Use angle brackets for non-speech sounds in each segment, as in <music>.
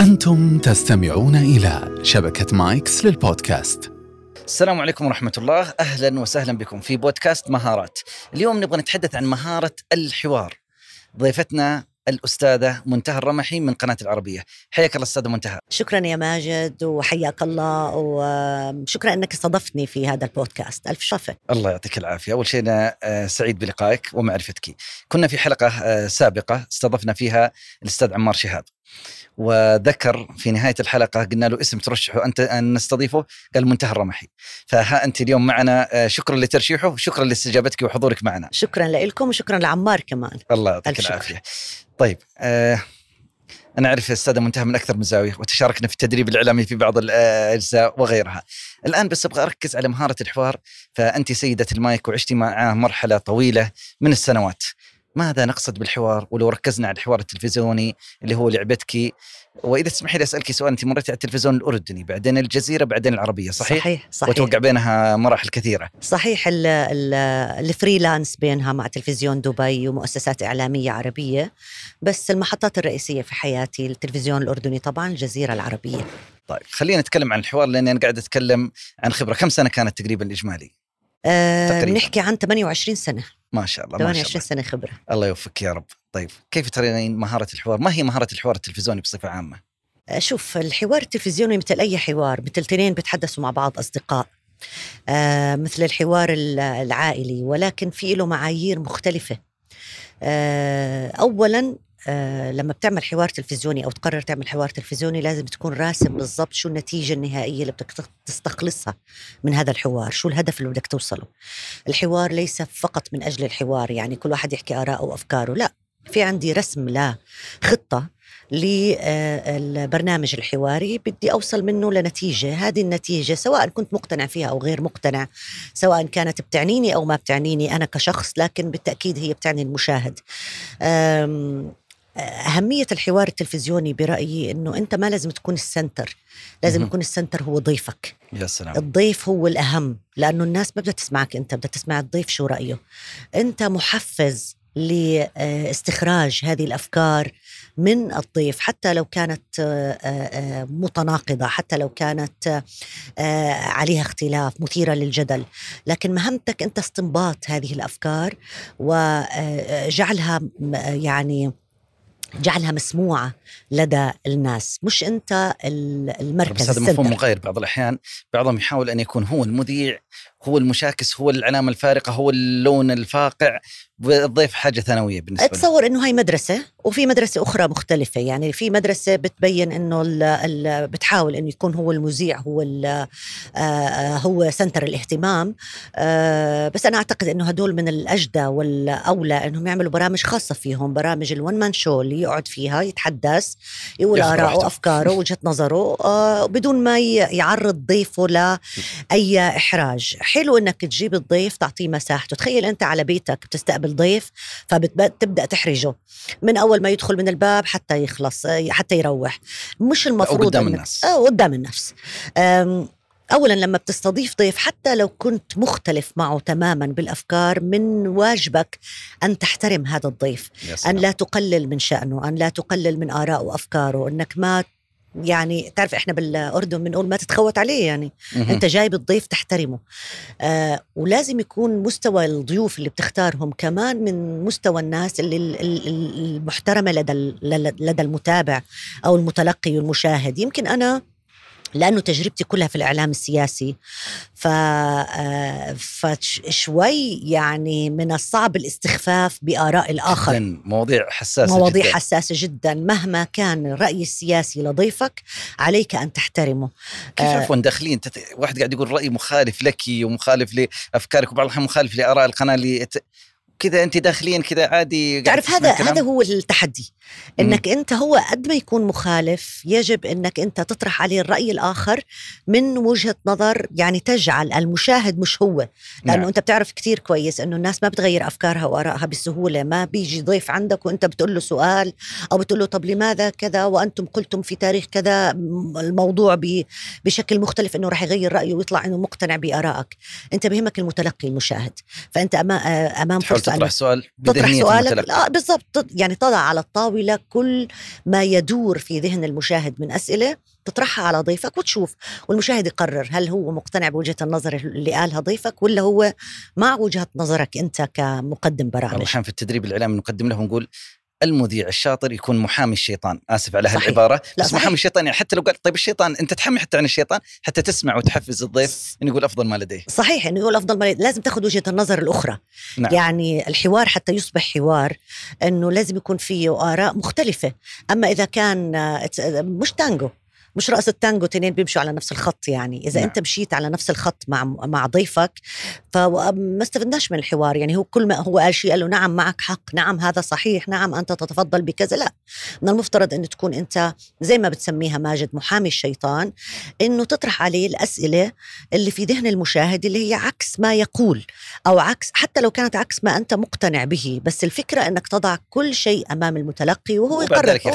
أنتم تستمعون إلى شبكة مايكس للبودكاست. السلام عليكم ورحمة الله. أهلا وسهلا بكم في بودكاست مهارات. اليوم نبغى نتحدث عن مهارة الحوار. ضيفتنا الأستاذة منتهى الرمحي من قناة العربية. حياك الله أستاذة منتهى. شكرا يا ماجد وحياك الله وشكرا إنك استضفتني في هذا البودكاست. ألف شرف الله يعطيك العافية. أول شيء أنا آه، سعيد بلقائك ومعرفتك. كنا في حلقة آه، سابقة استضفنا فيها الأستاذ عمار شهاب. وذكر في نهاية الحلقة قلنا له اسم ترشحه أنت أن نستضيفه قال منتهى الرمحي. فها أنت اليوم معنا آه، شكرا لترشيحه وشكرا لاستجابتك وحضورك معنا. شكرا لكم وشكرا لعمار كمان. الله يعطيك. العافية. طيب آه أنا أعرف الأستاذة منتهى من أكثر من زاوية وتشاركنا في التدريب الإعلامي في بعض الأجزاء وغيرها. الآن بس أبغى أركز على مهارة الحوار فأنت سيدة المايك وعشتي معاه مرحلة طويلة من السنوات. ماذا نقصد بالحوار ولو ركزنا على الحوار التلفزيوني اللي هو لعبتك وإذا تسمحي لي أسألك سؤال أنت مريتي على التلفزيون الأردني بعدين الجزيرة بعدين العربية صحيح؟ صحيح صحيح وتوقع بينها مراحل كثيرة صحيح ال- ال- الفريلانس بينها مع تلفزيون دبي ومؤسسات إعلامية عربية بس المحطات الرئيسية في حياتي التلفزيون الأردني طبعا الجزيرة العربية طيب خلينا نتكلم عن الحوار لأني أنا قاعد أتكلم عن خبرة كم سنة كانت تقريبا الإجمالي؟ أه تقريباً. بنحكي عن 28 سنة ما شاء الله ما شاء 28 الله. سنة خبرة. الله يوفقك يا رب. طيب كيف ترين مهارة الحوار؟ ما هي مهارة الحوار التلفزيوني بصفة عامة؟ أه، شوف الحوار التلفزيوني مثل أي حوار مثل تنين بيتحدثوا مع بعض أصدقاء. آه مثل الحوار ال- العائلي ولكن في له معايير مختلفة. آه أولا آه لما بتعمل حوار تلفزيوني أو تقرر تعمل حوار تلفزيوني لازم تكون راسم بالضبط شو النتيجة النهائية اللي بدك تستخلصها من هذا الحوار شو الهدف اللي بدك توصله. الحوار ليس فقط من أجل الحوار يعني كل واحد يحكي آراءه وأفكاره لا في عندي رسم لخطة للبرنامج الحواري بدي أوصل منه لنتيجة هذه النتيجة سواء كنت مقتنع فيها أو غير مقتنع سواء كانت بتعنيني أو ما بتعنيني أنا كشخص لكن بالتأكيد هي بتعني المشاهد. أهمية الحوار التلفزيوني برأيي أنه أنت ما لازم تكون ال center. لازم. يكون ال center هو ضيفك. يا سلام. الضيف هو الأهم لأنه الناس ما بدها تسمعك أنت بدها تسمع الضيف شو رأيه. أنت محفز لاستخراج هذه الأفكار من الضيف حتى لو كانت آه، آه، متناقضة حتى لو كانت آه، عليها اختلاف مثيرة للجدل. لكن مهمتك أنت استنباط هذه الأفكار وجعلها يعني جعلها مسموعة لدى الناس مش أنت ال- بس المركز هذا مفهوم. مغاير بعض الأحيان بعضهم يحاول أن يكون هو المذيع هو المشاكس هو العلامه الفارقة هو اللون الفاقع والضيف حاجة ثانوية بالنسبة أتصور إنه هاي مدرسة وفي مدرسة أخرى مختلفة. يعني في مدرسة بتبين إنه ال ال بتحاول إنه يكون هو المذيع هو ال- آه، آه، هو سنتر الاهتمام. آه، بس أنا أعتقد إنه هدول من الأجدى والأولى إنهم يعملوا برامج خاصة فيهم. برامج الون مان شو اللي يقعد فيها يتحدث يقول آراءه راحته. أفكاره <laughs> وجهة نظره بدون ما يعرض ضيفه لاي إحراج. حلو إنك تجيب الضيف تعطيه مساحته. تخيل أنت على بيتك بتستقبل ضيف فبتبدا تحرجه من أول ما يدخل من الباب حتى يخلص حتى يروح مش المفروض قدام الناس. آه قدام الناس أم، اولا لما بتستضيف ضيف حتى لو كنت مختلف معه تماما بالأفكار من واجبك أن تحترم هذا الضيف سلام. لا تقلل من شأنه أن لا تقلل من آرائه وأفكاره أنك ما يعني تعرف إحنا بالأردن بنقول ما تتخوت عليه يعني. مهم. أنت جايب الضيف تحترمه. آه ولازم يكون مستوى الضيوف اللي بتختارهم كمان من مستوى الناس اللي ال- ال- ال- المحترمة لدى لدى المتابع أو المتلقي والمشاهد. يمكن أنا لأنه تجربتي كلها في الإعلام السياسي ف آه، فشوي يعني من الصعب الاستخفاف بآراء الآخر جداً مواضيع حساسة مواضيع جداً. حساسة جدا مهما كان الرأي السياسي لضيفك عليك أن تحترمه كيف آه. عفوا داخلين تت... واحد قاعد يقول رأي مخالف لك ومخالف لأفكارك وبعض الأحيان مخالف لآراء القناة اللي. كذا انت داخليا كذا عادي تعرف هذا؟ هذا هو التحدي إنك أنت هو قد ما يكون مخالف يجب إنك أنت تطرح عليه الرأي الآخر من وجهة نظر يعني تجعل المشاهد مش هو لأنه نعم. أنت بتعرف كثير كويس إنه الناس ما بتغير أفكارها وآرائها بسهولة ما بيجي ضيف عندك وأنت بتقول له سؤال أو بتقول له طب لماذا كذا وأنتم قلتم في تاريخ كذا الموضوع بشكل مختلف إنه راح يغير رأيه ويطلع إنه مقتنع بآرائك أنت بهمك المتلقي المشاهد فأنت أما- أمام فرصه تطرح سؤال تطرح سؤالك. لا بالضبط. يعني تضع على الطاولة كل ما يدور في ذهن المشاهد من أسئلة تطرحها على ضيفك وتشوف والمشاهد يقرر هل هو مقتنع بوجهة النظر اللي قالها ضيفك ولا هو مع وجهة نظرك أنت كمقدم برامج الأحيان في التدريب الإعلامي نقدم له ونقول المذيع الشاطر يكون محامي الشيطان. آسف على. هالعبارة. بس صحيح. محامي الشيطان يعني حتى لو قال طيب الشيطان أنت تحمي حتى عن الشيطان حتى تسمع وتحفز الضيف إنه يقول أفضل ما لديه. صحيح إنه يقول أفضل ما لازم تاخذ وجهة النظر الأخرى. نعم. يعني الحوار حتى يصبح حوار إنه لازم يكون فيه آراء مختلفة. أما إذا كان آه، مش تانجو. مش رقص التانجو تنين بيمشوا على نفس الخط يعني. إذا نعم. أنت مشيت على نفس الخط مع مع ضيفك فما استفدناش من الحوار يعني. هو كل ما هو قال شيء قال له نعم معك حق نعم هذا صحيح نعم أنت تتفضل بكذا. لا. من المفترض انه تكون أنت زي ما بتسميها ماجد محامي الشيطان إنه تطرح عليه الأسئلة اللي في ذهن المشاهد اللي هي عكس ما يقول أو عكس حتى لو كانت عكس ما أنت مقتنع به. بس الفكرة إنك تضع كل شيء أمام المتلقي وهو يقرر ذلك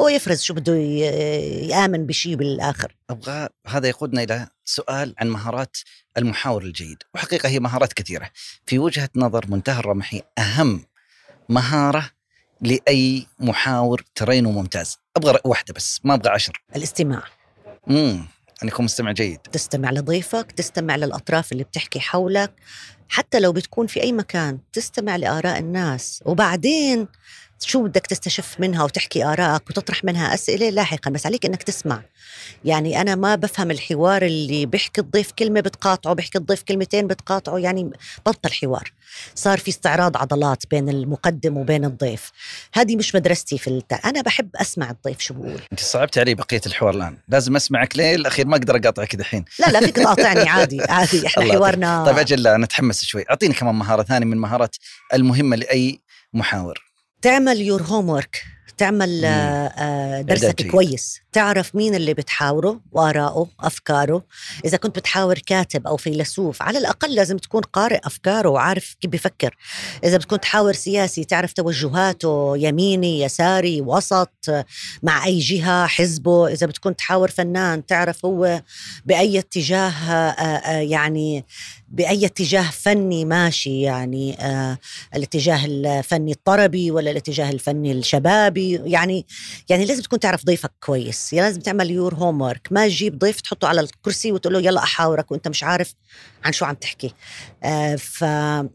هو. يفرز شو بده يآمن بشيء بالآخر. أبغى هذا يقودنا إلى سؤال عن مهارات المحاور الجيد وحقيقة هي مهارات كثيرة. في وجهة نظر منتهى الرمحي أهم مهارة لأي محاور ترينه ممتاز. أبغى واحدة بس ما أبغى عشر. الاستماع. امم ان يكون مستمع جيد. تستمع لضيفك تستمع للأطراف اللي بتحكي حولك. حتى لو بتكون في أي مكان تستمع لآراء الناس. وبعدين شو بدك تستشف منها وتحكي آرائك وتطرح منها أسئلة لاحقا بس عليك إنك تسمع. يعني أنا ما بفهم الحوار اللي بيحكي الضيف كلمة بتقاطعه بيحكي الضيف كلمتين بتقاطعه يعني بطل حوار. صار في استعراض عضلات بين المقدم وبين الضيف. هذه مش مدرستي في الت... أنا بحب أسمع الضيف شو بقول. أنت صعبت علي بقية الحوار الآن. لازم أسمعك. ليه؟ الأخير ما أقدر أقاطعك دحين. لا لا فيك تقاطعني <laughs> عادي عادي. الله حوارنا طيب أجل لا نتحمس شوي. أعطيني كمان مهارة ثانية من المهارات المهمة لأي محاور. تعمل يور هوم ورك تعمل. آه، آه، درسك. كويس تعرف مين اللي بتحاوره وآراءه أفكاره إذا كنت بتحاور كاتب أو فيلسوف على الأقل لازم تكون قارئ أفكاره وعارف كيف بيفكر إذا بتكون تحاور سياسي تعرف توجهاته يميني يساري وسط مع أي جهة حزبه إذا بتكون تحاور فنان تعرف هو بأي اتجاه آه، يعني بأي اتجاه فني ماشي يعني آه الاتجاه الفني الطربي ولا الاتجاه الفني الشبابي؟ يعني يعني لازم تكون تعرف ضيفك كويس. يعني لازم تعمل يور هوم ورك ما تجيب ضيف تحطه على الكرسي وتقول له يلا أحاورك وأنت مش عارف عن شو عم تحكي. آه ف...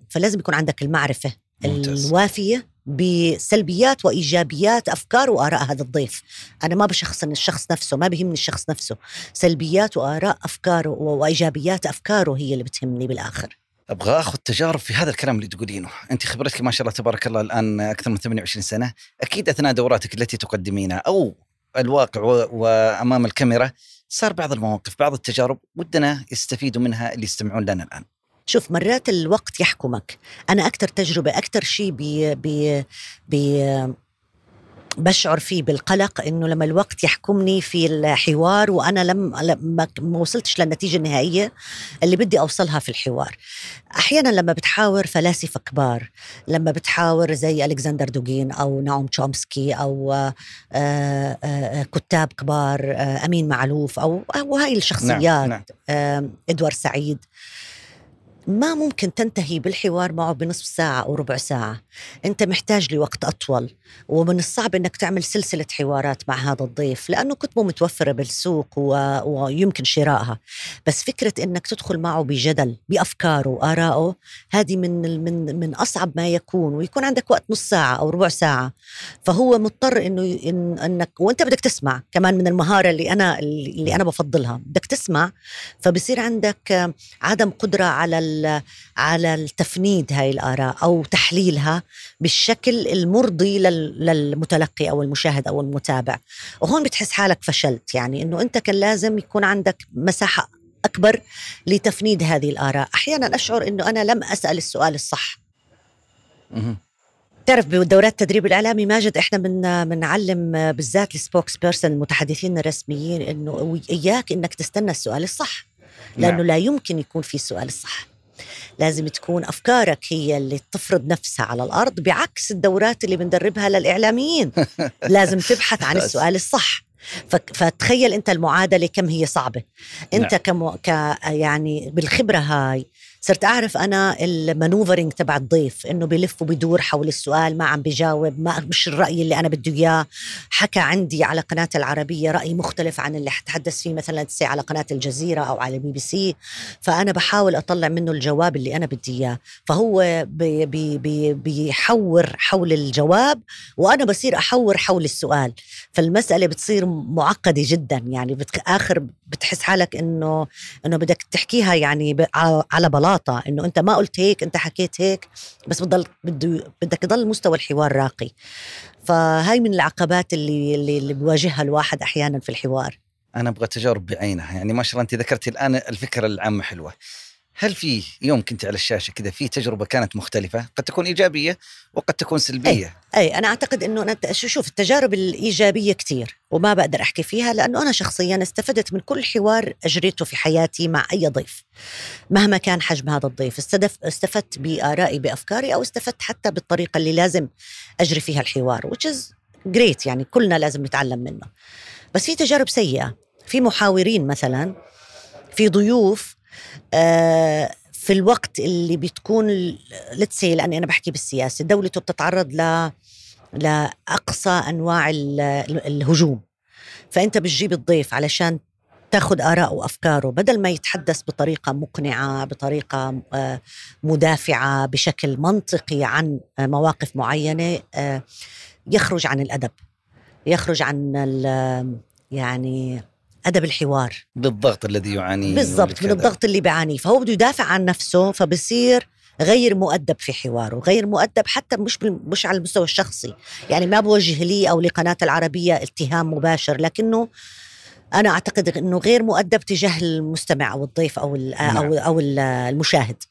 فلازم يكون عندك المعرفة ممتاز. الوافية بسلبيات وإيجابيات أفكار وآراء هذا الضيف. أنا ما بشخصن الشخص نفسه ما بيهمني الشخص نفسه. سلبيات وآراء افكاره وإيجابيات أفكاره هي اللي بتهمني بالآخر. أبغى أخذ تجارب في هذا الكلام اللي تقولينه، أنت خبرتك ما شاء الله تبارك الله الآن أكثر من 28 سنة، أكيد أثناء دوراتك التي تقدمينها أو الواقع وأمام الكاميرا صار بعض المواقف بعض التجارب ودنا يستفيدوا منها اللي يستمعون لنا الآن. شوف مرات الوقت يحكمك. أنا أكثر تجربة أكثر شيء بي بي بشعر فيه بالقلق إنه لما الوقت يحكمني في الحوار وأنا لم لما ما وصلتش للنتيجة النهائية اللي بدي أوصلها في الحوار. أحيانا لما بتحاور فلاسفة كبار، لما بتحاور زي ألكسندر دوغين أو نعوم تشومسكي أو آه، آه، كتاب كبار آه، أمين معلوف أو أو هاي الشخصيات نعم. نعم ادوار سعيد. ما ممكن تنتهي بالحوار معه بنصف ساعة أو ربع ساعة. أنت محتاج لوقت أطول ومن الصعب أنك تعمل سلسلة حوارات مع هذا الضيف لأنه كتبه متوفرة بالسوق و... ويمكن شرائها. بس فكرة أنك تدخل معه بجدل بأفكاره وآرائه هذه من ال- من من أصعب ما يكون ويكون عندك وقت نص ساعة أو ربع ساعة. فهو مضطر أنه إن أنك وأنت بدك تسمع كمان من المهارة اللي أنا اللي أنا بفضلها. بدك تسمع فبصير عندك عدم قدرة على على التفنيد هاي الآراء أو تحليلها بالشكل المرضي لل- للمتلقي أو المشاهد أو المتابع وهون بتحس حالك فشلت يعني أنه أنت كان لازم يكون عندك مساحة أكبر لتفنيد هذه الآراء أحيانا أشعر أنه أنا لم أسأل السؤال الصح. تعرف بدورات التدريب الإعلامي ماجد إحنا من بنعلم بالذات ال spokesperson المتحدثين الرسميين إنه إياك إنك تستنى السؤال الصح لأنه نعم. لا يمكن يكون في السؤال الصح لازم تكون أفكارك هي اللي تفرض نفسها على الأرض بعكس الدورات اللي بندربها للإعلاميين <laughs> لازم تبحث عن. السؤال الصح فتخيل أنت المعادلة كم هي صعبة أنت نعم. كم ك يعني بالخبرة هاي صرت أعرف أنا ال maneuvering تبع الضيف إنه بلف وبدور حول السؤال ما عم بجاوب ما مش الرأي اللي أنا بده إياه. حكى عندي على قناة العربية رأي مختلف عن اللي حتحدث فيه مثلا على قناة الجزيرة أو على بي بي سي. فأنا بحاول أطلع منه الجواب اللي أنا بدي إياه. فهو بي بي بي بيحور حول الجواب وأنا بصير أحور حول السؤال. فالمسألة بتصير معقدة جدا يعني آخر بتحس حالك إنه إنه بدك تحكيها يعني على بلاطه إنه أنت ما قلت هيك أنت حكيت هيك بس بضل بده بدك يضل مستوى الحوار راقي. فهاي من العقبات اللي اللي, اللي بواجهها الواحد أحيانا في الحوار. أنا أبغى تجارب بعينها يعني ما شاء الله أنت ذكرتي الآن الفكرة العامة حلوة. هل في يوم كنت على الشاشة كذا في تجربة كانت مختلفة؟ قد تكون إيجابية وقد تكون سلبية. أي, أي أنا أعتقد إنه أنا شوف التجارب الإيجابية كثير وما بقدر أحكي فيها لأنه أنا شخصيا استفدت من كل حوار أجريته في حياتي مع أي ضيف. مهما كان حجم هذا الضيف استدف استفدت بآرائي بأفكاري أو استفدت حتى بالطريقة اللي لازم أجري فيها الحوار which is great يعني كلنا لازم نتعلم منه. بس في تجارب سيئة. في محاورين مثلا في ضيوف في الوقت اللي بتكون لتسي لأني أنا بحكي بالسياسة دولته بتتعرض ل لأقصى أنواع الهجوم. فأنت بتجيب الضيف علشان تاخذ آراء وأفكاره بدل ما يتحدث بطريقة مقنعة بطريقة آه، مدافعة بشكل منطقي عن مواقف معينة آه، يخرج عن الأدب يخرج عن يعني أدب الحوار. بالضغط الذي يعانيه بالضبط من الضغط اللي بيعانيه. فهو بده يدافع عن نفسه فبصير غير مؤدب في حواره غير مؤدب حتى مش مش على المستوى الشخصي. يعني ما بوجه لي أو لقناة العربية اتهام مباشر لكنه أنا أعتقد إنه غير مؤدب تجاه المستمع أو الضيف أو نعم. أو أو المشاهد.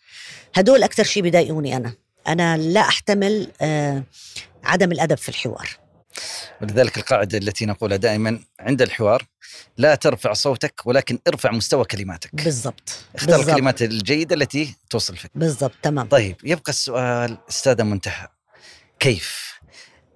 هدول أكثر شيء بضايقوني أنا. أنا لا أحتمل آه، عدم الأدب في الحوار. ولذلك القاعدة التي نقولها دائما عند الحوار لا ترفع صوتك ولكن ارفع مستوى كلماتك. بالضبط. اختار بالزبط. الكلمات الجيدة التي توصل فيك. بالضبط تمام. طيب يبقى السؤال أستاذة منتهى كيف؟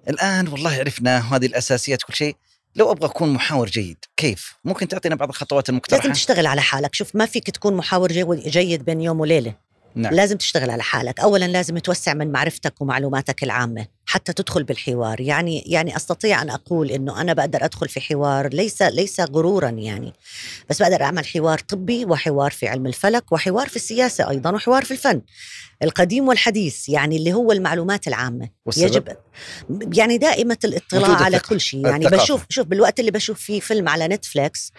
الآن والله عرفنا هذه الأساسيات كل شيء. لو أبغى أكون محاور جيد كيف؟ ممكن تعطينا بعض الخطوات المقترحة؟ لازم تشتغل على حالك. شوف ما فيك تكون محاور جيد بين يوم وليلة. نعم. لازم تشتغل على حالك. اولا لازم توسع من معرفتك ومعلوماتك العامة. حتى تدخل بالحوار يعني يعني أستطيع أن أقول إنه أنا بقدر أدخل في حوار ليس ليس غرورا يعني بس بقدر أعمل حوار طبي وحوار في علم الفلك وحوار في السياسة أيضا وحوار في الفن القديم والحديث يعني اللي هو المعلومات العامة والسبب؟ يجب يعني دائمة الاطلاع على كل شيء يعني الثقافة. بشوف شوف بالوقت اللي بشوف فيه فيلم على نتفليكس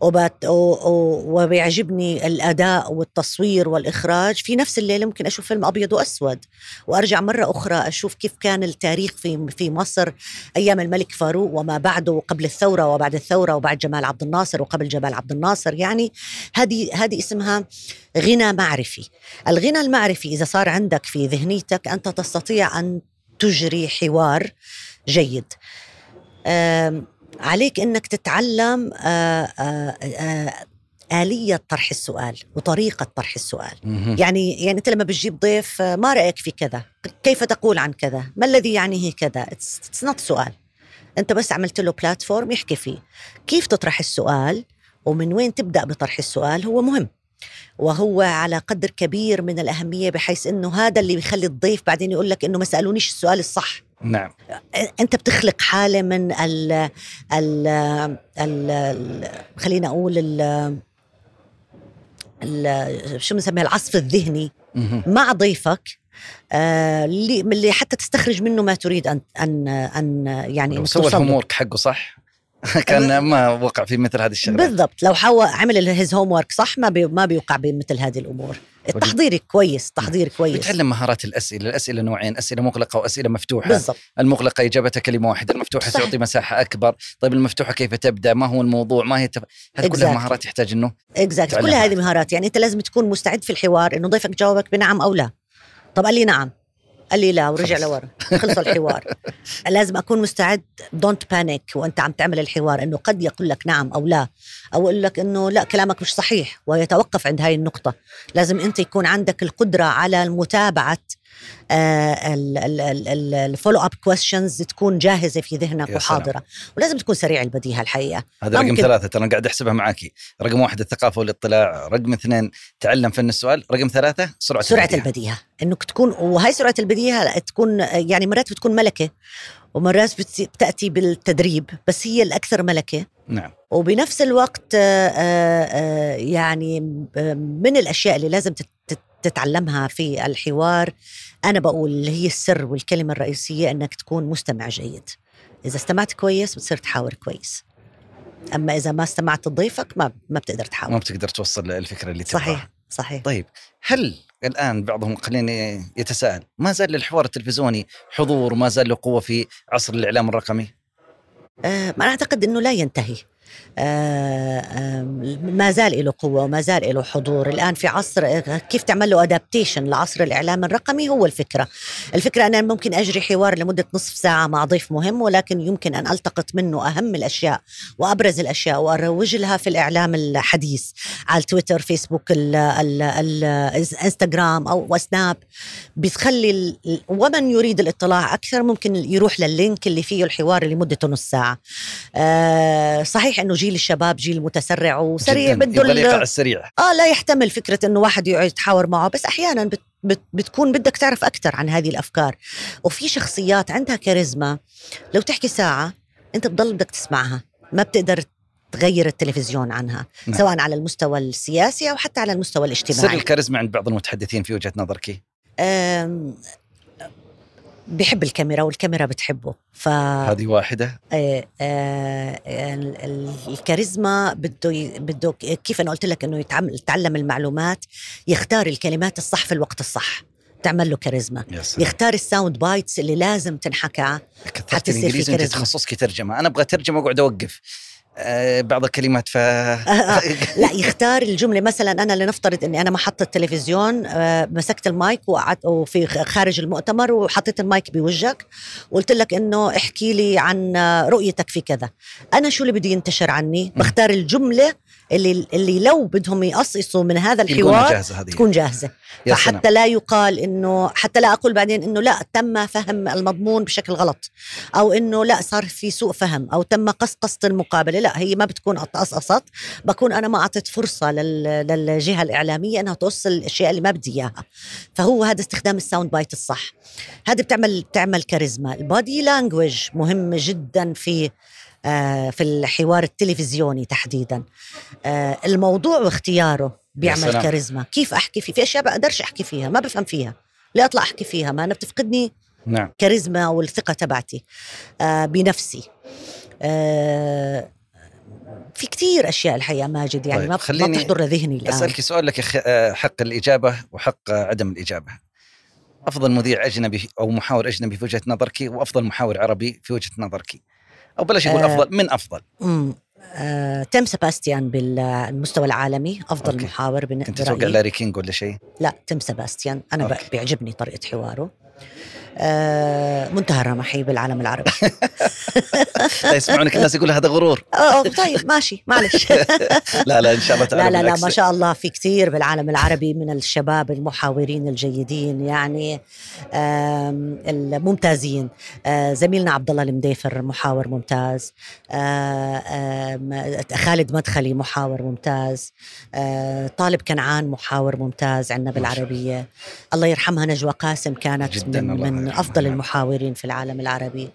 وبت وبيعجبني الأداء والتصوير والإخراج في نفس الليلة ممكن أشوف فيلم أبيض وأسود وأرجع مرة أخرى أشوف كيف كان التاريخ في في مصر أيام الملك فاروق وما بعده وقبل الثورة وبعد الثورة وبعد جمال عبد الناصر وقبل جمال عبد الناصر. يعني هذه هذه اسمها غنى معرفي. الغنى المعرفي إذا صار عندك في ذهنيتك أنت تستطيع أن تجري حوار جيد. عليك أنك تتعلم آلية طرح السؤال وطريقة طرح السؤال. يعني يعني أنت لما بتجيب ضيف ما رأيك في كذا؟ كيف تقول عن كذا؟ ما الذي يعنيه كذا؟ it's not سؤال. أنت بس عملت له platform يحكي فيه. كيف تطرح السؤال؟ ومن وين تبدأ بطرح السؤال؟ هو مهم. وهو على قدر كبير من الأهمية بحيث أنه هذا اللي بيخلي الضيف بعدين يقول لك أنه ما سألونيش السؤال الصح. نعم. أنت بتخلق حالة من ال ال ال خلينا أقول ال شو بنسميها؟ العصف الذهني مع ضيفك آه اللي حتى تستخرج منه ما تريد ان ان ان يعني سوى ال home حقه صح؟ <laughs> كان ما وقع في مثل هذه الشغلات. بالضبط. لو حاول عمل his homework صح ما بي ما بيوقع بمثل هذه الأمور. التحضير كويس تحضير كويس. بيتعلم مهارات الأسئلة الأسئلة نوعين أسئلة مغلقة وأسئلة مفتوحة. بالضبط. المغلقة اجابتها كلمة واحدة المفتوحة تعطي مساحة أكبر. طيب المفتوحة كيف تبدأ؟ ما هو الموضوع؟ ما هي تف... هذه كلها مهارات يحتاج إنه exact كل هذه مهارات يعني أنت لازم تكون مستعد في الحوار إنه ضيفك جاوبك بنعم أو لا. طب قال لي نعم. قال لي لا ورجع لورا. خلص الحوار. <laughs> لازم أكون مستعد. don't panic وأنت عم تعمل الحوار. إنه قد يقول لك نعم أو لا. أو يقول لك إنه لا كلامك مش صحيح. ويتوقف عند هاي النقطة. لازم أنت يكون عندك القدرة على متابعة ال follow-up questions تكون جاهزة في ذهنك. وحاضرة. ولازم تكون سريع البديهة الحقيقة. هذا رقم. ثلاثة ترى قاعد أحسبها معاكي. رقم واحد الثقافة والاطلاع. رقم اثنين تعلم فن السؤال. رقم سرعة سرعة البديهة. البديهة. إنك تكون وهي سرعة البديهة تكون يعني مرات بتكون ملكة ومرات بت- بتأتي بالتدريب بس هي الأكثر ملكة. نعم. وبنفس الوقت آه، آه، آه، يعني من الأشياء اللي لازم تتعلمها في الحوار أنا بقول اللي هي السر والكلمة الرئيسية إنك تكون مستمع جيد. إذا استمعت كويس بتصير تحاور كويس. أما إذا ما استمعت لضيفك ما ما بتقدر ما تحاور بتقدر توصل الفكرة اللي تبغاها. صحيح صحيح. طيب هل الآن بعضهم خليني يتساءل ما زال للحوار التلفزيوني حضور ما زال له قوة في عصر الإعلام الرقمي؟ آه، أنا أعتقد أنه لا ينتهي. ما زال له قوة وما زال له حضور. الآن في عصر آه، كيف تعمل له adaptation لعصر الإعلام الرقمي هو الفكرة. الفكرة أنا ممكن أجري حوار لمدة نصف ساعة مع ضيف مهم ولكن يمكن أن ألتقط منه أهم الأشياء وأبرز الأشياء وأروج لها في الإعلام الحديث على تويتر فيسبوك ال- ال- ال- الانستغرام أو وسناب. بتخلي ومن يريد الاطلاع أكثر ممكن يروح لل link اللي فيه الحوار لمدته نص ساعة. آه صحيح انه جيل الشباب جيل متسرع وسريع. بده الإيقاع السريع. آه لا يحتمل فكرة إنه واحد يقعد يتحاور معه بس أحيانا بت بت بتكون بدك تعرف أكثر عن هذه الأفكار. وفي شخصيات عندها كاريزما. لو تحكي ساعة أنت بضل بدك تسمعها. ما بتقدر تغير التلفزيون عنها نعم. سواء على المستوى السياسي أو حتى على المستوى سر الاجتماعي. الكاريزما عند بعض المتحدثين في وجهة نظرك؟ بيحب الكاميرا والكاميرا بتحبه. ف هذه واحدة. آه، آه، ال- ال- الكاريزما بده ي- بده كيف أنا قلت لك إنه يتعمل يتعلم المعلومات يختار الكلمات الصح في الوقت الصح. تعمل له كاريزما. يختار ال sound bites اللي لازم تنحكى. كثرت حتصير في كاريزما. تخصصك ترجمة. أنا أبغى ترجمة وأقعد أوقف. بعض الكلمات ف آه، <laughs> لا يختار الجملة. مثلا أنا لنفترض إني أنا محطه تلفزيون آه، مسكت المايك وقعدت وفي خارج المؤتمر وحطيت المايك بوجهك وقلت لك إنه احكي لي عن آه، رؤيتك في كذا. أنا شو اللي بده ينتشر عني؟ بختار الجملة اللي اللي لو بدهم يقصقصوا من هذا الحوار جاهزة هذه. تكون جاهزة. فحتى لا يقال إنه حتى لا أقول بعدين إنه لا تم فهم المضمون بشكل غلط أو إنه لا صار في سوء فهم أو تم قصقصة المقابلة. لا هي ما بتكون قصقصت بكون أنا ما أعطيت فرصة لل- للجهة الإعلامية إنها توصل الأشياء اللي ما بدي إياها. فهو هذا استخدام ال sound bite الصح. هذه بتعمل بتعمل كاريزما. ال body language مهم جدا في في الحوار التلفزيوني تحديدا. آه، الموضوع واختياره بيعمل. كاريزما. كيف أحكي فيه؟ في أشياء بقدرش أحكي فيها ما بفهم فيها. لا أطلع أحكي فيها ما أنا بتفقدني نعم. كاريزما والثقة تبعتي آه بنفسي. آه في كتير أشياء الحقيقة ماجد يعني طيب، ما خليني ما بتحضر لذهني الآن. أسألك سؤال لك آه، حق الإجابة وحق آه، عدم الإجابة. أفضل مذيع أجنبي أو محاور أجنبي في وجهة نظرك وأفضل محاور عربي في وجهة نظرك. أو بلاش أقول آه، أفضل من أفضل امم آه، تيم سباستيان بالمستوى العالمي أفضل okay. محاور كنت برأيي. لاري كينج ولا شيء لا تيم سباستيان أنا okay. بيعجبني طريقة حواره منتهى الرمحي بالعالم العربي. <laughs> لا يسمعونك الناس يقول هذا غرور. آه آه، طيب ماشي معلش. <laughs> لا لا إن شاء الله تعالى لا لا لا. ما شاء الله في كثير بالعالم العربي من الشباب المحاورين الجيدين يعني الممتازين. آه، زميلنا عبد الله المديفر محاور ممتاز. آه، خالد مدخلي محاور ممتاز. آه، طالب كنعان محاور ممتاز عندنا شاء الله. يرحمها نجوى قاسم كانت جداً من, من. أفضل المحاورين في العالم العربي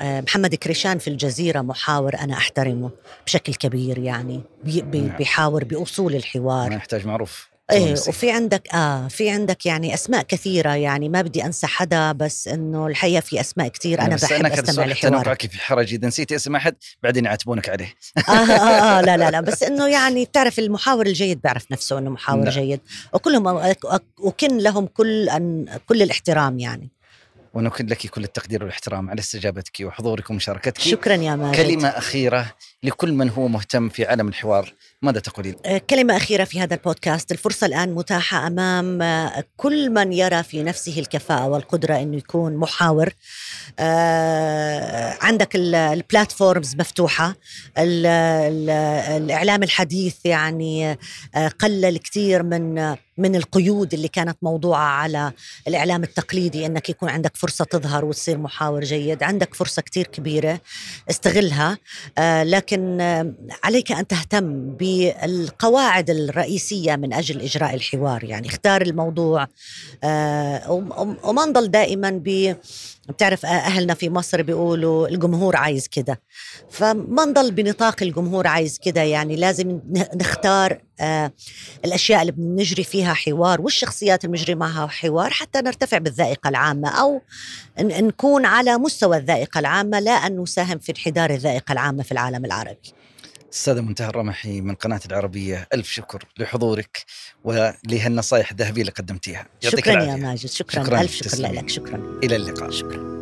محمد كريشان في الجزيرة محاور أنا أحترمه بشكل كبير يعني نعم. بيحاور بأصول الحوار ما يحتاج معروف إيه. وفي عندك آه في عندك يعني أسماء كثيرة يعني ما بدي أنسى حدا بس إنه الحقيقة في أسماء كثير أنا بس بحب أستمع نوقعك في حرج اذا نسيت اسم أحد بعدين يعاتبونك عليه آه, آه, آه لا لا لا بس إنه <laughs> يعني بتعرف المحاور الجيد بيعرف نفسه إنه محاور نعم. جيد وكلهم وكن لهم كل أن كل الاحترام يعني ونكن لك كل التقدير والاحترام على استجابتك وحضورك ومشاركتك. شكرا يا ماجد. كلمة أخيرة لكل من هو مهتم في عالم الحوار ماذا تقولين؟ آه، كلمة أخيرة في هذا البودكاست. الفرصة الآن متاحة أمام آه، كل من يرى في نفسه الكفاءة والقدرة أنه يكون محاور. آه، عندك البلاتفورمز مفتوحة. الإعلام الحديث يعني قلل كثير من من القيود اللي كانت موضوعة على الإعلام التقليدي أنك يكون عندك فرصة تظهر وتصير محاور جيد. عندك فرصة كتير كبيرة استغلها. لكن عليك أن تهتم بالقواعد الرئيسية من أجل إجراء الحوار. يعني اختار الموضوع آه، وما نضل دائما ب بتعرف أهلنا في مصر بيقولوا الجمهور عايز كده. فما نضل بنطاق الجمهور عايز كده. يعني لازم نختار آه، الأشياء اللي بنجري فيها حوار والشخصيات المجري معها حوار حتى نرتفع بالذائقة العامة أو نكون على مستوى الذائقة العامة لا أن نساهم في انحدار الذائقة العامة في العالم العربي. أستاذة منتهى الرمحي من قناة العربية ألف شكر لحضورك ولهالنصائح الذهبية اللي قدمتيها. شكرا. يا ماجد شكرا, شكرا. ألف شكرا لك. شكرا. إلى اللقاء. شكرا.